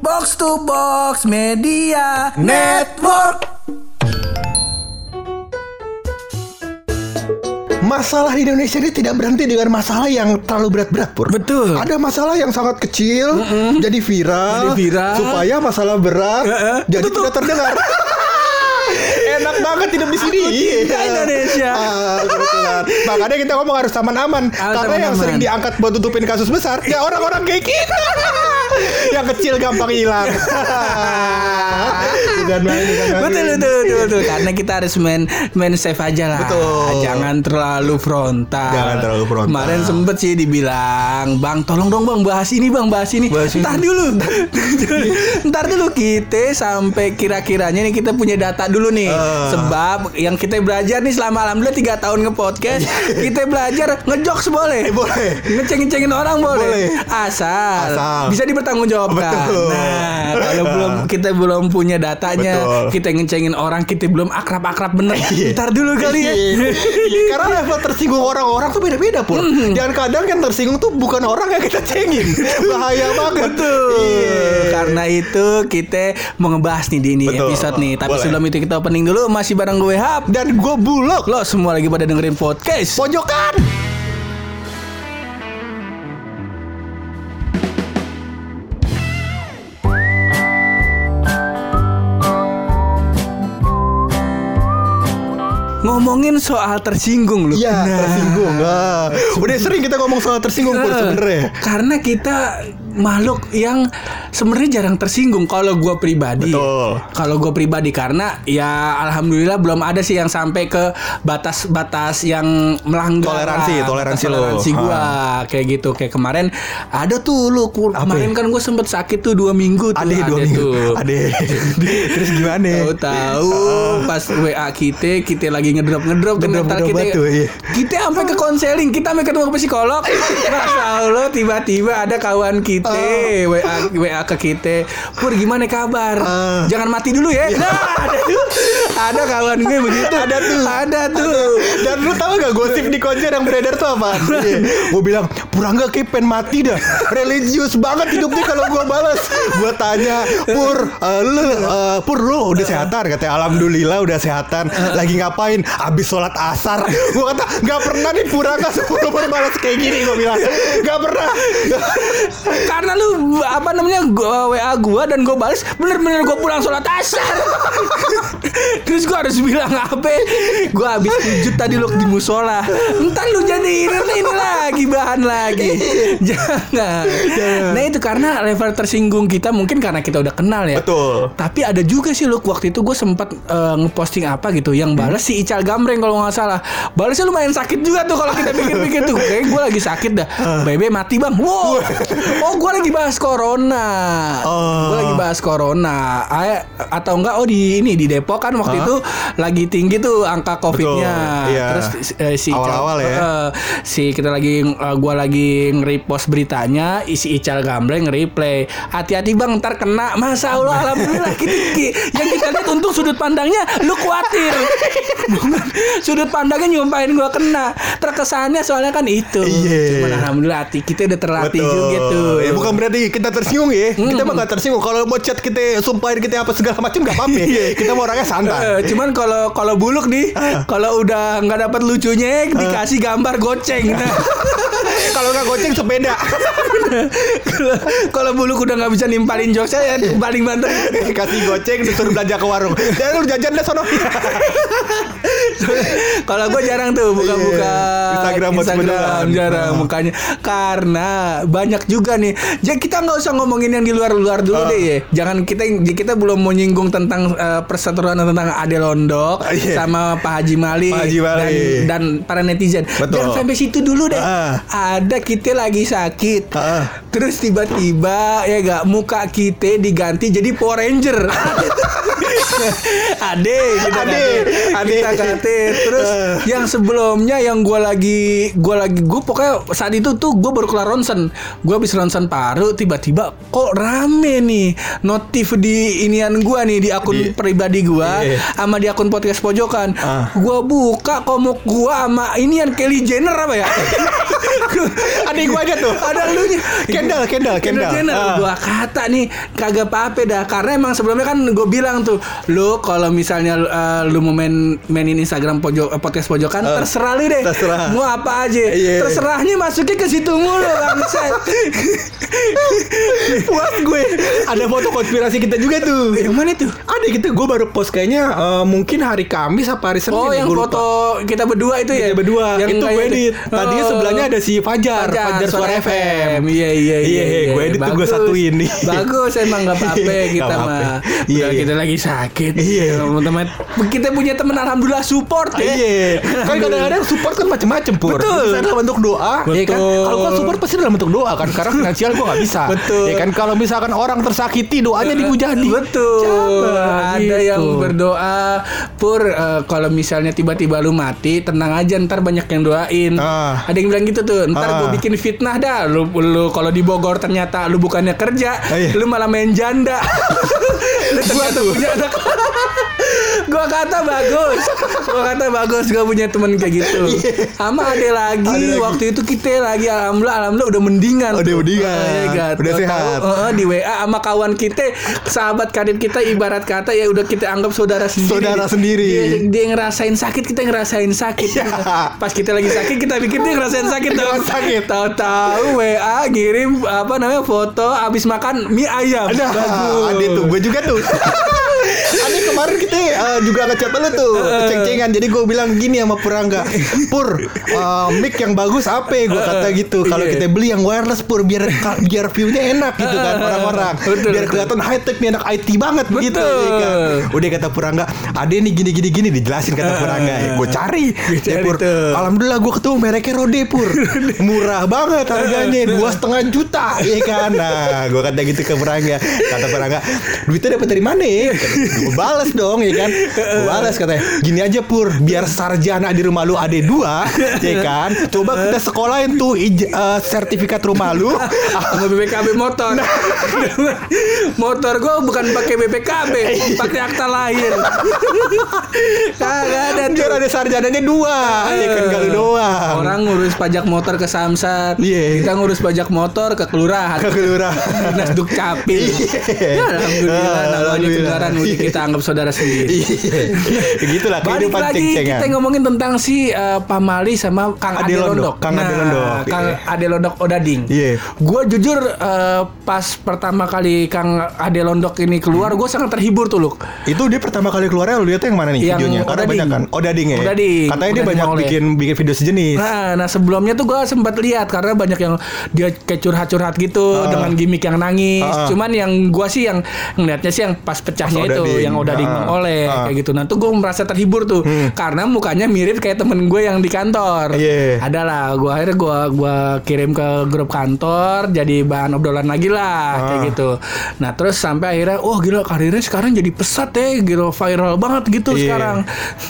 Box to Box Media Network. Masalah di Indonesia ini tidak berhenti dengan masalah yang terlalu berat-berat, Pur. Betul. Ada masalah yang sangat kecil, jadi viral, Jadi viral. supaya masalah berat Heeh. jadi tidak terdengar. Enak banget hidup di sini. Kita Indonesia. Ah, kebetulan. Makanya kita ngomong harus aman-aman. Karena yang sering diangkat buat tutupin kasus besar, ya orang-orang kayak kita. Yang kecil gampang hilang. Main, main. Betul, betul, betul, betul. Karena kita harus main main safe aja lah. Betul. Jangan terlalu frontal. Jangan terlalu frontal. Kemarin sempet sih dibilang, bang, tolong dong bang bahas ini bang, bahas ini. Bahas ini. Ntar dulu, ntar dulu kita sampai kira-kiranya nih kita punya data dulu nih. Ah. Sebab yang kita belajar nih selama alhamdulillah tiga tahun nge-podcast, kita belajar ngejokes boleh. Eh, boleh. Ngeceng-ngecengin orang boleh. Boleh. Asal, Asal. bisa dipertanggungjawabkan. Betul. Nah, kalau belum kita belum punya datanya, Betul. kita ngecengin orang, kita belum akrab-akrab bener. Iya. Ntar dulu kali ya. Iya, Karena level tersinggung orang-orang tuh beda-beda pun. Hmm. Dan kadang yang tersinggung tuh bukan orang yang kita cengin. Bahaya banget. Betul. Iya. Karena itu kita mau ngebahas nih di ini Betul. episode nih. Tapi Boleh. sebelum itu kita opening dulu masih bareng gue Hap. Dan gue bulog. Lo semua lagi pada dengerin podcast. Pojokan. Ngomongin soal tersinggung loh. Iya, Nah. tersinggung. Ah. Udah sering kita ngomong soal tersinggung pur Eh, sebenarnya. Karena kita makhluk yang sebenarnya jarang tersinggung kalau gue pribadi. Kalau gue pribadi karena ya alhamdulillah belum ada sih yang sampai ke batas-batas yang melanggar Toleransi, lah, toleransi toleransi gue kayak gitu kayak kemarin ada tuh lu kemarin ya? kan gue sempet sakit tuh dua minggu tuh Ade dua ada minggu. tuh. Ade. Terus gimana? Tahu-tahu pas WA kita kita lagi ngedrop ngedrop Ngedrop- kita. iya. Kita sampai ke konseling, kita sampai ketemu ke psikolog. Masa Allah tiba-tiba ada kawan kita WA WA ke kita. Pur gimana kabar? Ah. Jangan mati dulu ya. Nah, ada tuh. Ada kawan gue begitu. Ada tuh. Ada tuh. Dan lu tahu gak gosip di konser yang beredar tuh apa? gue bilang Purangga kayak pengen mati dah Religius banget hidupnya kalau gue balas Gue tanya Pur eh, lu, eh, Pur lu udah sehatan Katanya Alhamdulillah udah sehatan Lagi ngapain? Abis sholat asar Gue kata Gak pernah nih Purangga Sepuluh balas kayak gini Gue bilang Gak pernah Karena lu apa namanya gua, WA gua dan gua balas bener-bener gua pulang sholat asar. Terus gua harus bilang apa? Gua habis sujud tadi lu di musola. Entar lu jadi ini, ini lagi bahan lagi. Jangan. Nah itu karena level tersinggung kita mungkin karena kita udah kenal ya. Betul Tapi ada juga sih lu waktu itu gue sempat eh, ngeposting apa gitu yang balas si Ical Gambreng kalau nggak salah. Balasnya lumayan sakit juga tuh kalau kita pikir-pikir tuh. Kayak gue lagi sakit dah. Bebe mati bang. Wow. Oh gue lagi bahas corona. Oh. Gue lagi bahas corona. Ay- atau enggak oh di ini di Depok kan waktu Hah? itu lagi tinggi tuh angka covidnya. Iya. Terus eh, si Ical- Awal-awal ya. eh, si kita lagi eh, gua lagi nge-repost beritanya isi Ical Gambreng nge-replay hati-hati bang ntar kena masa Allah alhamdulillah kita, ki- yang kita lihat untung sudut pandangnya lu khawatir sudut pandangnya nyumpahin gua kena terkesannya soalnya kan itu Iya. cuman alhamdulillah hati kita udah terlatih Betul. juga tuh Ya, bukan berarti kita tersinggung ya. Kita mah gak tersinggung. Kalau mau chat kita sumpahin kita apa segala macam gak apa-apa. kita mau orangnya santai. Eh, cuman kalau kalau buluk nih kalau udah nggak dapat lucunya dikasih gambar goceng nah, Kalau nggak goceng sepeda. Kalau- buluk udah nggak bisa nimpalin jokesnya ya paling banter. Kasih goceng disuruh belanja ke warung. Dan lu jajan deh sono. Kalau gue jarang tuh buka-buka Iya. Instagram sebenernya. jarang Ah. mukanya karena banyak juga nih. Jadi kita nggak usah ngomongin yang di luar-luar dulu Ah. deh ya. Jangan kita kita belum mau nyinggung tentang eh, perseteruan tentang Ade Londok Ah, iya. sama Pak Haji Malik, Pak Haji Malik. dan dan para netizen. Betul. Jangan sampai situ dulu deh. Ah. Ada kita lagi sakit. Ah. Terus tiba-tiba ya gak muka kita diganti jadi Power Ranger. ade kita Ade, kate. ade. kita kate terus Eh. yang sebelumnya yang gue lagi gue lagi gue pokoknya saat itu tuh gue baru kelar ronsen gue habis ronsen paru tiba-tiba kok rame nih notif di inian gue nih di akun Di- pribadi gue Iya. sama di akun podcast pojokan Ah. gue buka komuk gue sama inian Kelly Jenner apa ya Adik gue aja tuh. Ada lu nya. Kendall, Kendall, Kendall Kendall. Jenner. Ah. Gua kata nih kagak apa-apa dah karena emang sebelumnya kan gue bilang tuh lu kalau misalnya eh, lu mau main mainin Instagram pojok eh, podcast pojokan Ah. terserah lu deh. Terserah. Mau apa aja. Iya. Terserahnya masuknya ke situ mulu bangsat. Puas gue. Ada foto konspirasi kita juga tuh. yang mana tuh? Ada gitu, gue baru post kayaknya eh, mungkin hari Kamis apa hari Senin. Oh, ya, yang gua lupa. foto kita berdua itu ya? Kita berdua Yang itu gue edit. Tadinya Oh. sebelahnya ada si Fajar, Fajar, Suara FM. Iya iya Iya, gue edit tuh gue satuin nih. Bagus emang gak apa-apa Nggak kita mah. Iya, iya. kita lagi sakit. Iya. Teman-teman kita punya teman alhamdulillah support ya. Iya, kan kadang-kadang support kan macem-macem pur. Betul. Bisa dalam bentuk doa, ya kan. Betul. Kalau gua support pasti dalam bentuk doa kan, karena finansial gua nggak bisa. Betul. Ya kan kalau misalkan orang tersakiti doanya dihujani. Betul. Coba, Ada gitu. yang berdoa pur eh, kalau misalnya tiba-tiba lu mati tenang aja ntar banyak yang doain. Ah. Ada yang bilang gitu tuh. Ntar Ah. gue bikin fitnah dah. Lu, lu kalau di Bogor ternyata lu bukannya kerja, Ah, iya. lu malah main janda. lu ternyata punya anak. Gua kata bagus. Gua kata bagus gua punya temen kayak gitu. Sama ada lagi, Ada lagi. waktu itu kita lagi alhamdulillah alhamdulillah udah mendingan. Oh, udah mendingan. God. Udah Tahu-tahu, sehat. Heeh, di WA sama kawan kita sahabat karib kita ibarat kata ya udah kita anggap saudara sendiri Saudara sendiri. dia, dia ngerasain sakit kita ngerasain sakit Iya. pas kita lagi sakit kita pikir dia ngerasain sakit dong Ngerasain sakit. tahu-tahu WA ngirim apa namanya foto habis makan mie ayam Ada, Bagus. ada tuh, gue juga tuh. ada kemarin kita eh, juga ngechat lu tuh, ceng-cengan. Jadi gue bilang gini sama Purangga, Pur, eh, mic yang bagus apa? Gue kata gitu. Kalau Iya. kita beli yang wireless Pur, biar biar view-nya enak gitu kan orang-orang. Biar kelihatan high tech nih anak IT banget gitu. Betul. ya kan. Udah kata Purangga, ada nih gini gini gini dijelasin kata Purangga. Ya, gue cari. Gue Ya, cari Pur. tuh. Alhamdulillah gue ketemu mereknya Rode Pur. Murah banget harganya dua setengah juta ya kan. Nah, gue kata gitu ke Purangga. Kata Purangga, duitnya dapat dari mana ya? Gue balas dong ya kan. Gue balas katanya, gini aja Pur, biar sarjana di rumah lu ada dua, ya kan. Coba kita sekolahin tuh ij- eh, sertifikat rumah lu. sama BPKB motor motor gue bukan pakai BPKB pakai akta lahir kagak ada tuh biar ada sarjananya dua, ya kan kalau doang. orang ngurus pajak motor ke Samsat Iya. kita ngurus pajak motor ke kelurahan ke kelurahan. dinas dukcapil ya, alhamdulillah Ah, namanya alhamdulillah. kendaraan udah kita anggap saudara sendiri Iya. Gitulah Balik lagi kita ngomongin tentang si eh, Pamali sama Kang Ade Londok, Londok. Kang Ade Londok, Kang iya. Ade Londok Odading. Iya. Gue jujur eh, pas pertama kali Kang Ade Londok ini keluar, gue sangat terhibur tuh loh. Itu dia pertama kali keluarnya lu lihatnya yang mana nih Yang videonya? Karena Odading. banyak kan. Oh, Dading ya. Odading. Katanya dia Odading banyak Oleh. bikin bikin video sejenis. Nah, nah sebelumnya tuh gue sempat lihat karena banyak yang dia kayak curhat-curhat gitu Ah. dengan gimmick yang nangis. Ah. Cuman yang gue sih yang ngeliatnya sih yang pas pecahnya Pas itu, Odading. yang udah Ah. oleh Ah. kayak gitu. Nah tuh gue merasa terhibur tuh karena mukanya mirip kayak temen gue yang di kantor. Iya. Adalah gue akhirnya gue gua kirim ke grup kantor jadi bahan obrolan lagi lah kayak Ah. gitu. Nah terus sampai akhirnya, wah gila karirnya sekarang jadi pesat ya, gila viral banget gitu Iya. sekarang.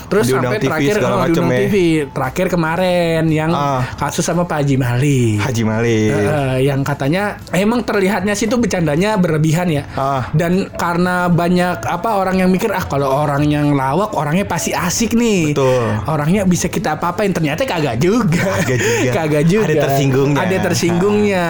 Terus sampai TV terakhir oh, diundang ya. TV terakhir kemarin yang Ah. kasus sama Pak Haji Mali. Haji Malik. Eh, yang katanya emang terlihatnya sih tuh bercandanya berlebihan ya. Ah. Dan karena banyak apa orang yang mikir ah kalau orang yang lawak orangnya pasti asik nih. Betul. Orangnya bisa kita apa-apain ternyata kagak juga. Kagak juga. kagak juga. Ada tersinggungnya. Ada tersinggungnya.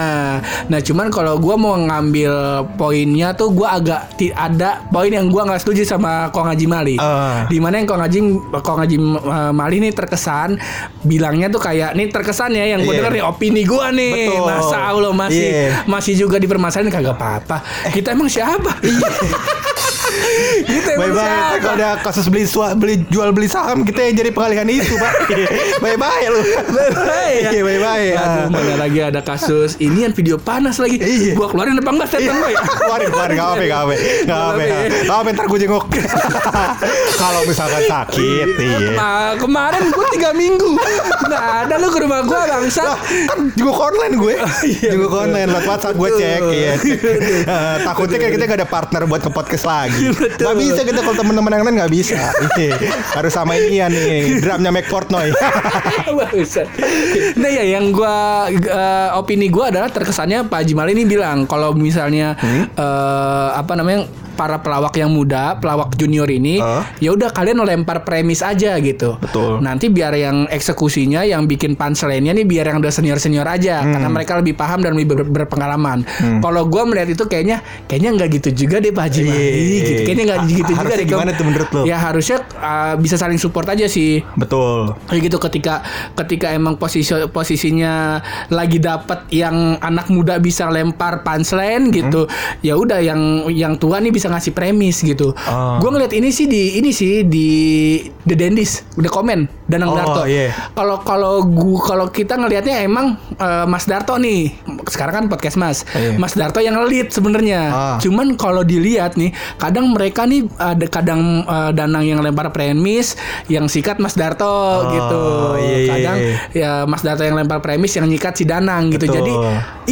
Nah, cuman kalau gua mau ngambil poinnya tuh gua agak ada poin yang gua nggak setuju sama Kong Haji Mali. Ah. Di mana yang Kong Haji Kong Haji uh, Mali nih terkesan bilangnya tuh kayak nih terkesan ya yang gue Iya. denger nih opini gua nih. Betul. Masa Allah masih Iya. masih juga dipermasalahin kagak apa-apa. Kita emang siapa? Kita emang Bye bye. siapa? Kalau ada kasus beli sua, beli jual beli saham kita yang jadi pengalihan isu, Pak. bye bye lu. Bye-bye ya. Iya, bye-bye. Aduh, mana lagi ada kasus ini yang video panas lagi. Iya. Gua keluarin apa enggak statement gue ya? Keluarin, keluarin, gak apa-apa, gak apa-apa Gak apa-apa, Gak apa ntar gue jenguk Kalau misalkan sakit, iya Kema- kemarin gue tiga minggu Nah ada lu ke rumah gue bangsa kan jenguk online gue Jenguk online, lewat WhatsApp gue cek iya, Takutnya kan kita gak ada partner buat ke podcast lagi Betul. Gak bisa kita kalau temen-temen yang lain gak bisa. Harus sama ini ya nih Drumnya Mac Portnoy Bangsat. Nah ya yang gua eh, opini gua adalah terkesannya Pak Haji Mali ini bilang kalau misalnya Hmm? eh, apa namanya para pelawak yang muda, pelawak junior ini, Hah? ya udah kalian lempar premis aja gitu. Betul. Nanti biar yang eksekusinya, yang bikin punchline-nya nih biar yang udah senior-senior aja, Hmm. karena mereka lebih paham dan lebih ber- berpengalaman. Kalau gua melihat itu kayaknya, kayaknya nggak gitu juga deh Pak Haji Mali, Iya. gitu. Kayaknya nggak gitu juga harusnya deh. gimana tuh menurut lo? Ya harusnya uh, bisa saling support aja sih. Betul. Kayak gitu ketika ketika emang posisi posisinya lagi dapat yang anak muda bisa lempar punchline gitu. Ya udah yang yang tua nih bisa ngasih premis gitu. Ah. Gua ngeliat ini sih di ini sih di The Dendis udah komen Danang Oh, Darto. iya. Kalau kalau gua kalau kita ngelihatnya emang eh, Mas Darto nih. Sekarang kan podcast Mas. Iya. Mas Darto yang lead sebenarnya. Ah. Cuman kalau dilihat nih, kadang mereka nih ada kadang eh, Danang yang lempar premis, yang sikat Mas Darto gitu. iya, iya, kadang iya. ya Mas Darto yang lempar premis, yang nyikat si Danang gitu. Betul. Jadi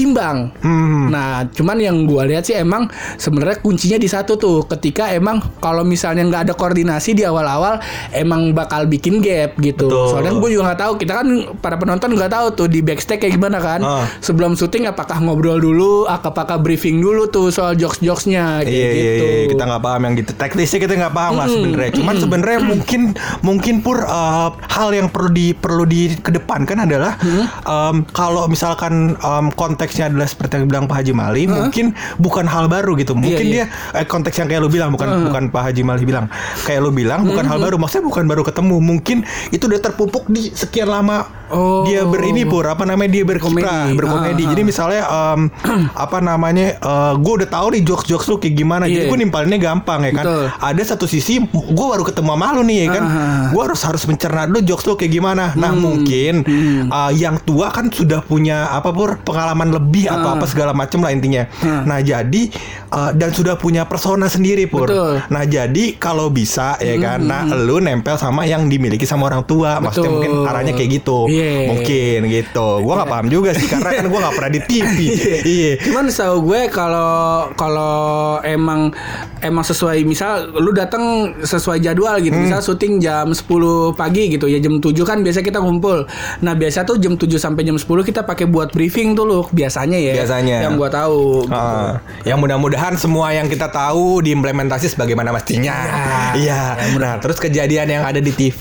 imbang. Hmm. Nah, cuman yang gua lihat sih emang sebenarnya kuncinya di satu tuh. Ketika emang kalau misalnya nggak ada koordinasi di awal-awal, emang bakal bikin gap gitu. Betul. Soalnya gue juga nggak tahu. Kita kan para penonton nggak tahu tuh di backstage kayak gimana kan. Ah. Sebelum syuting apakah ngobrol dulu, apakah briefing dulu tuh soal jokes-jokesnya kayak Iya, iya, gitu. iya, kita nggak paham yang gitu. Teknisnya kita nggak paham lah sebenarnya. Cuman sebenarnya mungkin mungkin pur uh, hal yang perlu di perlu dikedepankan adalah um, kalau misalkan um, konteksnya adalah seperti yang bilang Pak Haji Mali, mungkin bukan hal baru gitu. Mungkin iya. dia eh, konteks yang kayak lu bilang bukan bukan Pak Haji Mali bilang. Kayak lu bilang bukan hal baru. Maksudnya bukan baru ketemu. Mungkin itu udah terpupuk di sekian lama Oh. dia ber ini pur apa namanya dia berkiprah Komedi. berkomedi. Ah, Jadi misalnya em, apa namanya gue udah tahu nih jokes jokes lu kayak gimana jadi Iya. gue nimpalinnya gampang ya kan Betul. ada satu sisi gue baru ketemu sama lu nih ya kan Ah. gue harus harus mencerna dulu jokes lu kayak gimana nah mungkin uh, yang tua kan sudah punya apa pur pengalaman lebih apa apa segala macam lah intinya Ah. nah jadi uh, dan sudah punya persona sendiri pur Betul. nah jadi kalau bisa ya kan nah lu nempel sama yang dimiliki sama orang tua maksudnya Betul. mungkin arahnya kayak gitu Iya. mungkin gitu gue nggak paham juga sih karena kan gue nggak pernah di TV iya Cuman setahu gue kalau kalau emang emang sesuai misal lu datang sesuai jadwal gitu. Hmm. Misal syuting jam 10 pagi gitu ya jam 7 kan biasa kita ngumpul. Nah, biasa tuh jam 7 sampai jam 10 kita pakai buat briefing tuh lu biasanya ya. Biasanya. Yang gua tahu. gitu. Ah, yang mudah-mudahan semua yang kita tahu diimplementasi sebagaimana mestinya. Iya. Nah, terus kejadian yang ada di TV,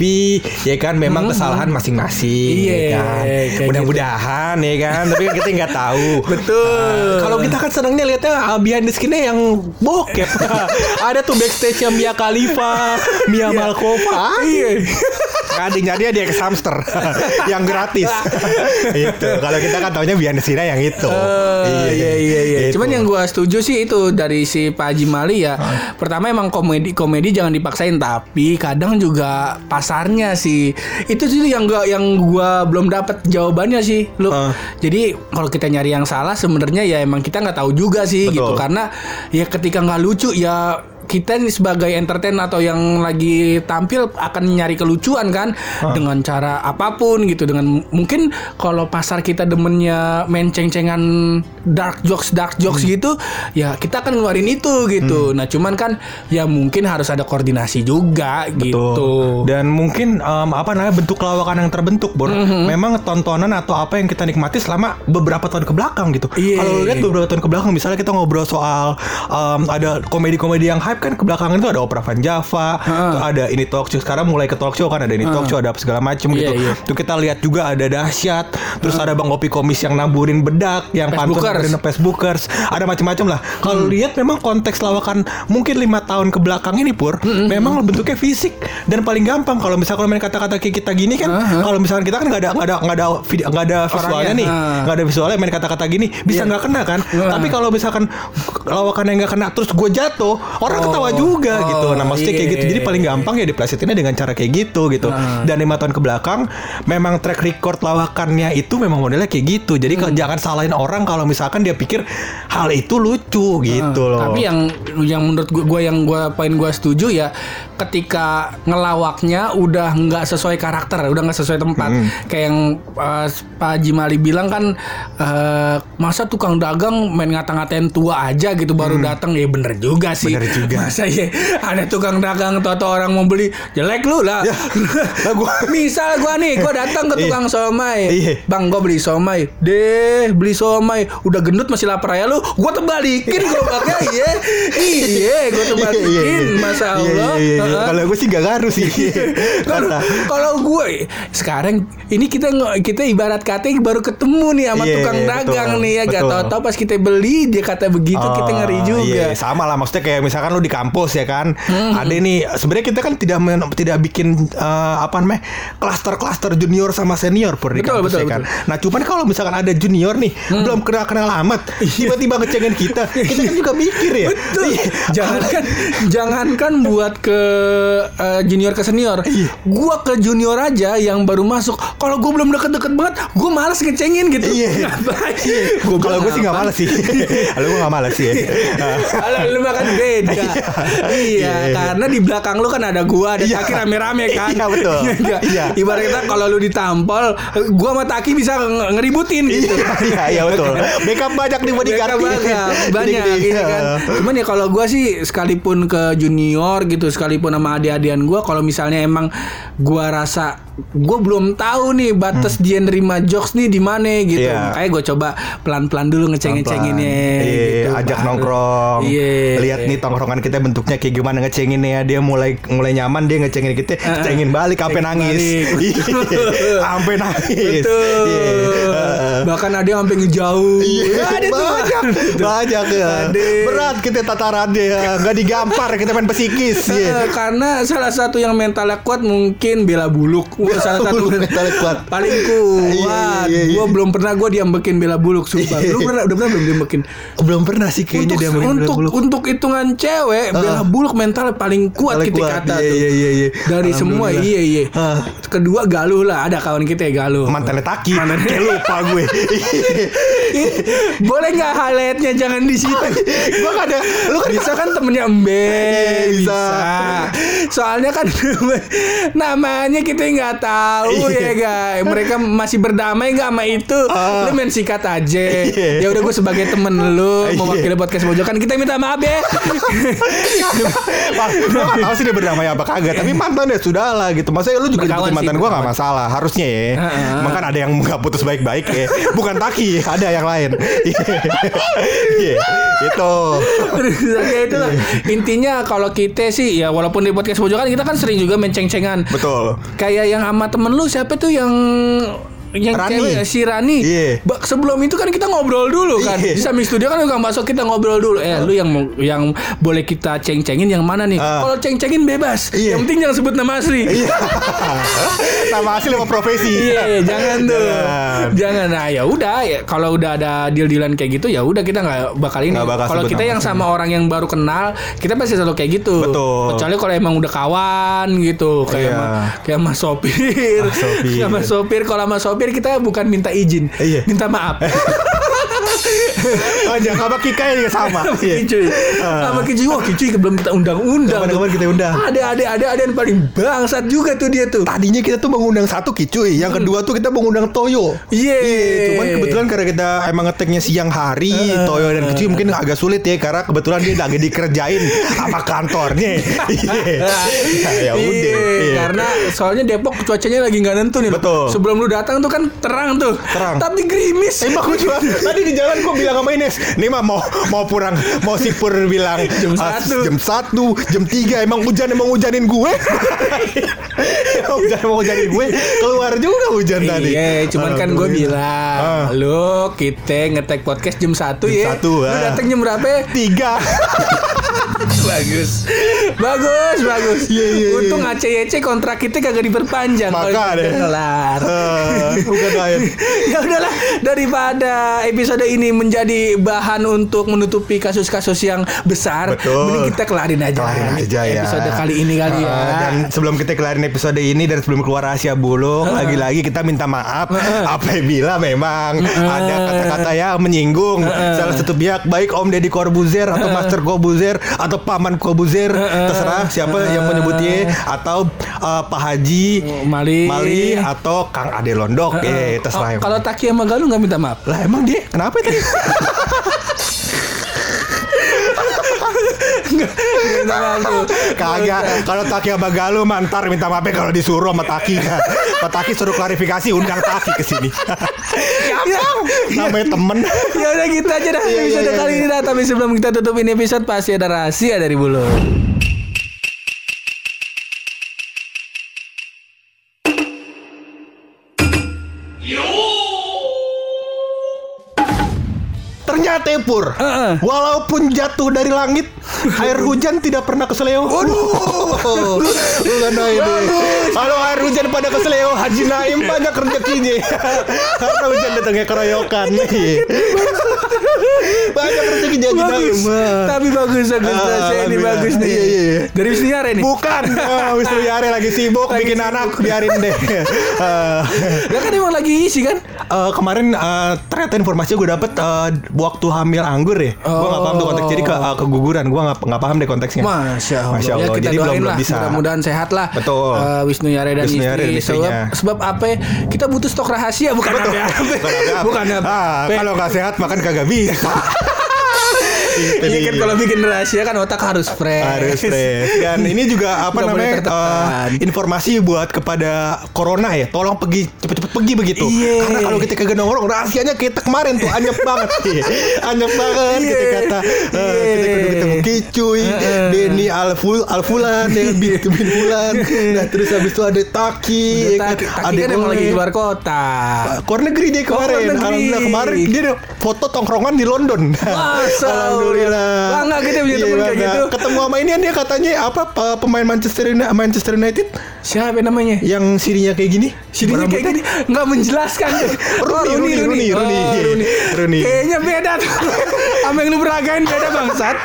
ya kan memang kesalahan masing-masing. Iya, ya kan? kayak Mudah-mudahan ya kan, tapi kan kita nggak tahu. Betul. Ah, kalau kita kan senangnya lihatnya uh, behind the skin-nya yang bokep. ada tuh backstage-nya Mia Khalifa, Mia Malkova. Iya. Adiknya dia dia ke hamster yang gratis. itu. Kalau kita kan taunya the scene-nya yang itu. Eh, iya iya iya. Itu. Cuman yang gua setuju sih itu dari si Pak Haji Mali ya. Pertama emang komedi komedi jangan dipaksain tapi kadang juga pasarnya sih. Itu sih yang gua yang gua belum dapat jawabannya sih. Lu. Ah. Jadi kalau kita nyari yang salah sebenarnya ya emang kita nggak tahu juga sih Betul. gitu karena ya ketika nggak lucu ya kita nih sebagai entertain atau yang lagi tampil akan nyari kelucuan kan dengan cara apa pun gitu dengan mungkin kalau pasar kita demennya main ceng-cengan dark jokes dark jokes Hmm. gitu ya kita akan ngeluarin itu gitu nah cuman kan ya mungkin harus ada koordinasi juga gitu Betul. Dan mungkin em, apa namanya bentuk lawakan yang terbentuk, Bor. Mhm. Memang tontonan atau apa yang kita nikmati selama beberapa tahun ke belakang gitu. Iya. Kalau lu lihat beberapa tahun ke belakang, misalnya kita ngobrol soal em, ada komedi-komedi yang hype kan ke belakang itu ada Opera Van Java, tuh ada ini talk show. Sekarang mulai ke talk show kan ada ini talk show, ada apa segala macam Iya, gitu. iya. Tuh kita lihat juga ada dahsyat. Terus ada Bang Opi Komis yang naburin bedak, yang pantun Facebookers. Facebookers, ada macam-macam lah. Kalau Hmm. lihat memang konteks lawakan mungkin lima tahun ke belakang ini pur, Hmm, memang bentuknya fisik dan paling gampang kalau misalkan main kata-kata kayak kita gini kan, kalau misalkan kita kan nggak ada nggak ada nggak ada video nggak ada visualnya nih, ah. nggak ada visualnya main kata-kata gini bisa Iya. nggak kena kan? Ah. Tapi kalau misalkan lawakannya nggak kena terus gue jatuh, orang Oh. Ketawa juga Oh, gitu. Nah maksudnya kayak iya. gitu. Jadi paling gampang ya diplesetinnya dengan cara kayak gitu gitu. Ah. Dan lima tahun ke belakang memang track record lawakannya itu memang modelnya kayak gitu. Jadi Hmm. jangan salahin orang kalau misalkan dia pikir hal itu lucu gitu loh. Ah, Tapi yang yang menurut gua, gua yang gua poin gua setuju ya ketika ngelawaknya udah nggak sesuai karakter, udah nggak sesuai tempat. Hmm. Kayak yang uh, Pak Haji Mali bilang kan uh, masa tukang dagang main ngata-ngatain tua aja gitu baru datang ya bener juga sih. Hmm. Bener juga Masa ya ada tukang dagang toto orang mau beli jelek lu lah. Ya, lah gua- Misal gua nih, gua datang ke Iya. tukang somai. Iya. Bang, gua beli somai. Deh, beli somai. Udah gendut masih lapar ya lu. Gua terbalikin gerobaknya iya. Iya, gua terbalikin. Masa Iya, Allah. Iya, iya. Kalau gue sih gak ngaruh sih. Kalau kalau gue sekarang ini kita kita ibarat kata baru ketemu nih sama Iya, tukang betul, dagang nih ya gak betul. tau-tau pas kita beli dia kata begitu kita Oh, ngeri juga. Iya, sama lah maksudnya kayak misalkan lu di kampus ya kan. Hmm. Ada nih sebenarnya kita kan tidak men- tidak bikin eh, apa namanya? klaster-klaster junior sama senior pur di Betul, kampus betul, ya kan. betul. Hmm. Nah, cuman kalau misalkan ada junior nih belum kenal kenal amat, tiba-tiba ngecengin kita, kita kan juga mikir ya. Iya. Betul. Iya. Jangankan jangankan buat ke eh, junior ke senior. Iya. Gua ke junior aja yang baru masuk. Kalau gua belum deket-deket banget, gua malas ngecengin gitu. Iya. Ngapain? Gua kalau gue sih nggak malas sih. Kalau gue nggak malas sih. ya. Kalau lu makan beda. Iya. iya, Iya, iya. karena di belakang lu kan ada gua, ada Iya. Taki rame-rame kan. Iya, betul. Iya. Iya. Ibarat kita kalau lu ditampol, gua sama Taki bisa nge- ngeributin gitu. Iya, iya betul. Backup banyak nih bodyguard. Mereka banyak, banyak gitu kan. Cuman ya kalau gua sih sekalipun ke junior gitu, sekalipun sama adik-adian gua. Kalau misalnya emang gua rasa gua belum tahu nih batas dia nerima jokes nih di mana gitu. Hmm. Iya. Makanya gua coba pelan-pelan dulu ngecengin-cenginnya Iya, gitu. ajak Baru- nongkrong. Iya. Lihat nih tongkrongan kita bentuknya kayak gimana ngecenginnya. Dia mulai mulai nyaman dia ngecengin kita, cengin balik sampai nangis. Iya, Sampai nangis. Betul. Iya. Heeh. Bahkan ada yang sampai ngejauh. Iya, ada tuh. banyak, banyak ya. Berat kita tatarannya ya, nggak digampar kita main psikis. Iya. Eh, karena salah satu yang mentalnya kuat mungkin Bela Buluk. Wah, salah satu kuat. paling kuat. Iya, iya, iya. Gua belum pernah gua diambekin Bela Buluk sumpah. Lu pernah udah pernah belum diambekin? Belum pernah sih kayaknya Untuk dia main untuk bola untuk hitungan cewek Bela Buluk mentalnya paling kuat kita kuat. kata Iya, tuh. iya, iya, iya. Dari semua iya iya. Ah. Kedua Galuh lah, ada kawan kita ya Galuh. mantannya Taki. Kayak lupa gue. Boleh nggak highlightnya jangan di situ. Gua gak ada. Lu kan bisa kan temennya Embe Iya, bisa. bisa. soalnya kan namanya kita nggak tahu ya Iya. guys mereka masih berdamai nggak sama itu? Ah. lu main sikat aja. Iya. ya udah gue sebagai temen lu Iya. mewakili podcast pojokan kita minta maaf ya. Gue gak sih dia berdamai apa kagak? Tapi mantan ya sudah lah gitu. Maksudnya lu juga sih, mantan gue gak masalah Harusnya ya. Heeh. Emang kan ada yang gak putus baik-baik ya. Bukan Taki Ada yang lain. Itu Terus ya itulah intinya kalau kita sih ya walaupun di podcast pojokan kita kan sering juga menceng-cengan Betul. Kayak yang sama temen lu siapa tuh yang yang Rani. cewek si Rani. Iya. Ba- Sebelum itu kan kita ngobrol dulu kan. Iya. Di samping studio kan juga masuk kita ngobrol dulu. Eh, lu yang yang boleh kita ceng-cengin yang mana nih? Ah. Kalau ceng-cengin bebas. Iya. Yang penting jangan sebut nama asli. Iya Nama asli sama profesi Iya, jangan tuh. Jangan. Jangan. Nah, ya udah ya kalau udah ada deal-dealan kayak gitu ya udah kita nggak bakal ini. Kalau kita yang asli. sama orang yang baru kenal, kita pasti selalu kayak gitu. Betul. Kecuali kalau emang udah kawan gitu, kayak sama kayak sama sopir. Ah, sopir. sama sopir kalau sama sopir kita bukan minta izin, Iya. minta maaf. Aja sama Kika juga sama Iya. Kicuy. Sama Kicuy. Wah, Kicuy belum kita undang-undang. Kapan-kapan kita undang. Ada ada ada ada yang paling bangsat juga tuh dia tuh. Tadinya kita tuh mengundang satu Kicuy Yang kedua tuh kita mengundang Toyo Iya. Cuman kebetulan karena kita emang ngeteknya siang hari, Toyo dan Kicuy mungkin agak sulit ya karena kebetulan dia lagi dikerjain sama kantornya. Iya. ya udah. Iya, Iya. karena soalnya Depok cuacanya lagi nggak nentu nih. Betul. Sebelum lu datang tuh kan terang tuh. Terang. Tapi gerimis. Emang gue juga tadi di jalan gue bilang sama Ines, nih mah mau mau pulang mau si Pur bilang Jam ah, satu. jam satu, jam tiga emang hujan emang hujanin gue. Hujan emang hujanin gue keluar juga hujan tadi. Iya, cuman kan gue bilang, Ah. lu kita ngetek podcast jam 1 Jam ya. satu, Lu ah. datang jam berapa? tiga. bagus. bagus, bagus. Iya, iya, iya. Untung ACYC kontrak kita kagak diperpanjang. Maka deh. kita kelar. Eh, bukan lain. ya udahlah daripada episode ini menjadi bahan untuk menutupi kasus-kasus yang besar Betul. mending kita kelarin aja Kelarin aja ya. episode kali ini kali ya Uh, dan sebelum kita kelarin episode ini dan sebelum keluar rahasia buluk, lagi-lagi kita minta maaf apabila memang ada kata-kata yang menyinggung salah satu pihak baik Om Deddy Corbuzier atau Master Corbuzier atau Paman Corbuzier terserah siapa yang menyebutnya atau uh, Pak Haji Mali. Mali atau Kang Ade Londok. Ya terserah Oh, kalau Taki sama Galuh nggak minta maaf? Lah emang dia? Kenapa tadi minta maaf tuh. Kagak, kalau Taki sama Galuh mantar minta maaf kalau disuruh sama Taki kan. Pak Taki suruh klarifikasi undang Taki ke sini. Ya, Namanya temen. ya udah gitu aja dah iya, episode iya, kali iya. ini dah. Tapi sebelum kita tutup ini episode pasti ada rahasia dari bulu. Ternyata Pur, Heeh. walaupun jatuh dari langit, air hujan tidak pernah keseleo. Waduh, lu kan ini. Kalau air hujan pada keseleo, Haji Naim banyak rezekinya. Karena hujan datangnya keroyokan. banyak rezeki Haji Naim. Tapi bagus bagus Ah, rahasia ini bagus nih. Iya, iya, iya. Dari Wisniare nih. Bukan, oh, Wisnu Yare lagi sibuk Lagi bikin sibuk. anak, biarin deh. Eh, Lah kan emang lagi isi kan? Eh, kemarin eh, ternyata informasi gue dapet eh, waktu hamil anggur ya. Gue nggak paham tuh konteks jadi ke, eh, keguguran. Gue nggak nggak paham deh konteksnya. Masya Allah. Masya Allah. Ya, kita Jadi belum belum bisa. Mudah-mudahan sehat lah. Betul. Eh, Wisnu Yare dan Wisnu Yare istri. Sebab, sebab apa? Kita butuh stok rahasia bukan Betul. apa Bukan apa-apa. Bukan apa. Ah, kalau nggak sehat makan kagak bisa. Itu Iya kan dia. kalau bikin rahasia kan otak harus fresh. harus fresh dan ini juga apa Nggak namanya eh, informasi buat kepada corona ya tolong pergi cepet-cepet pergi begitu Iya. karena kalau kita kagak nongkrong rahasianya kita kemarin tuh anyep banget anyep banget Iya. kita kata Iya. kita kudu ketemu Kicuy Heeh. Denny Alful Alfulan ya bin bin nah terus habis itu ada Taki ya kan, Taki, Taki kan emang lagi keluar kota. Keluar negeri dia Oh, kemarin. negeri. Alhamdulillah kemarin dia ada foto tongkrongan di London. Masa Alhamdulillah. Bangga kita punya Iya, temen kayak gitu. Ketemu sama ini dia katanya apa pe- pemain Manchester United, Manchester United Siapa namanya? yang sirinya kayak gini. Sininya kayak gini nggak menjelaskan. Oh, Rooney, Rooney, Rooney, Oh, Rooney. Rooney. Rooney. Kayaknya beda tuh. Sama yang lu beragain beda bangsat.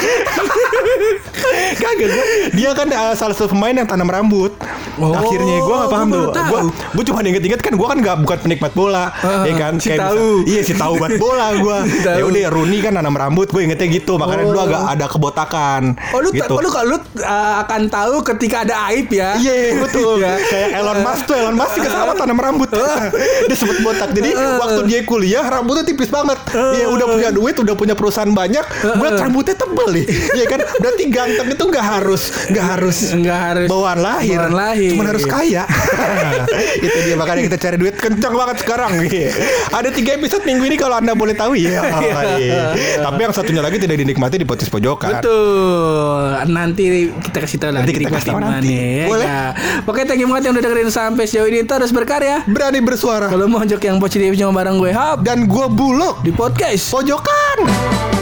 Kagak. Dia kan uh, salah satu pemain yang tanam rambut. Oh, Akhirnya gue gak paham tuh. Gue gue cuma inget-inget kan gue kan gak bukan penikmat bola, Ah, ya kan? si Kayak tahu. misal- iya si tahu banget bola gue. Ya udah Rooney kan tanam rambut, gue ingetnya gitu. Makanya dulu Oh. agak ada kebotakan. Oh lu, gitu. lu, lu, uh, akan tahu ketika ada aib ya. Iya betul. Ya. Kayak Elon Musk tuh Elon Musk juga sama tanam rambut. dia sempet botak. Jadi waktu dia kuliah rambutnya tipis banget. Iya udah punya duit, udah punya perusahaan banyak. Buat rambutnya tebel nih. Iya kan. Berarti ganteng itu nggak harus nggak harus Nggak harus bawaan lahir. bawaan lahir. Cuman harus kaya. itu dia makanya kita cari duit kencang banget sekarang. Iya. Ada tiga episode minggu ini kalau anda boleh tahu ya. Iya. Tapi yang satunya lagi tidak dinikmati di potis pojokan. Betul. Nanti kita kasih tahu. Nanti kita kasih tahu nanti. Ya, Boleh. ya. Oke, thank you banget yang udah dengerin sampai sejauh ini terus berkarya. Berani bersuara. Kalau mau jok yang positif cuma bareng gue Hap Dan gue bulog di podcast. pojokan.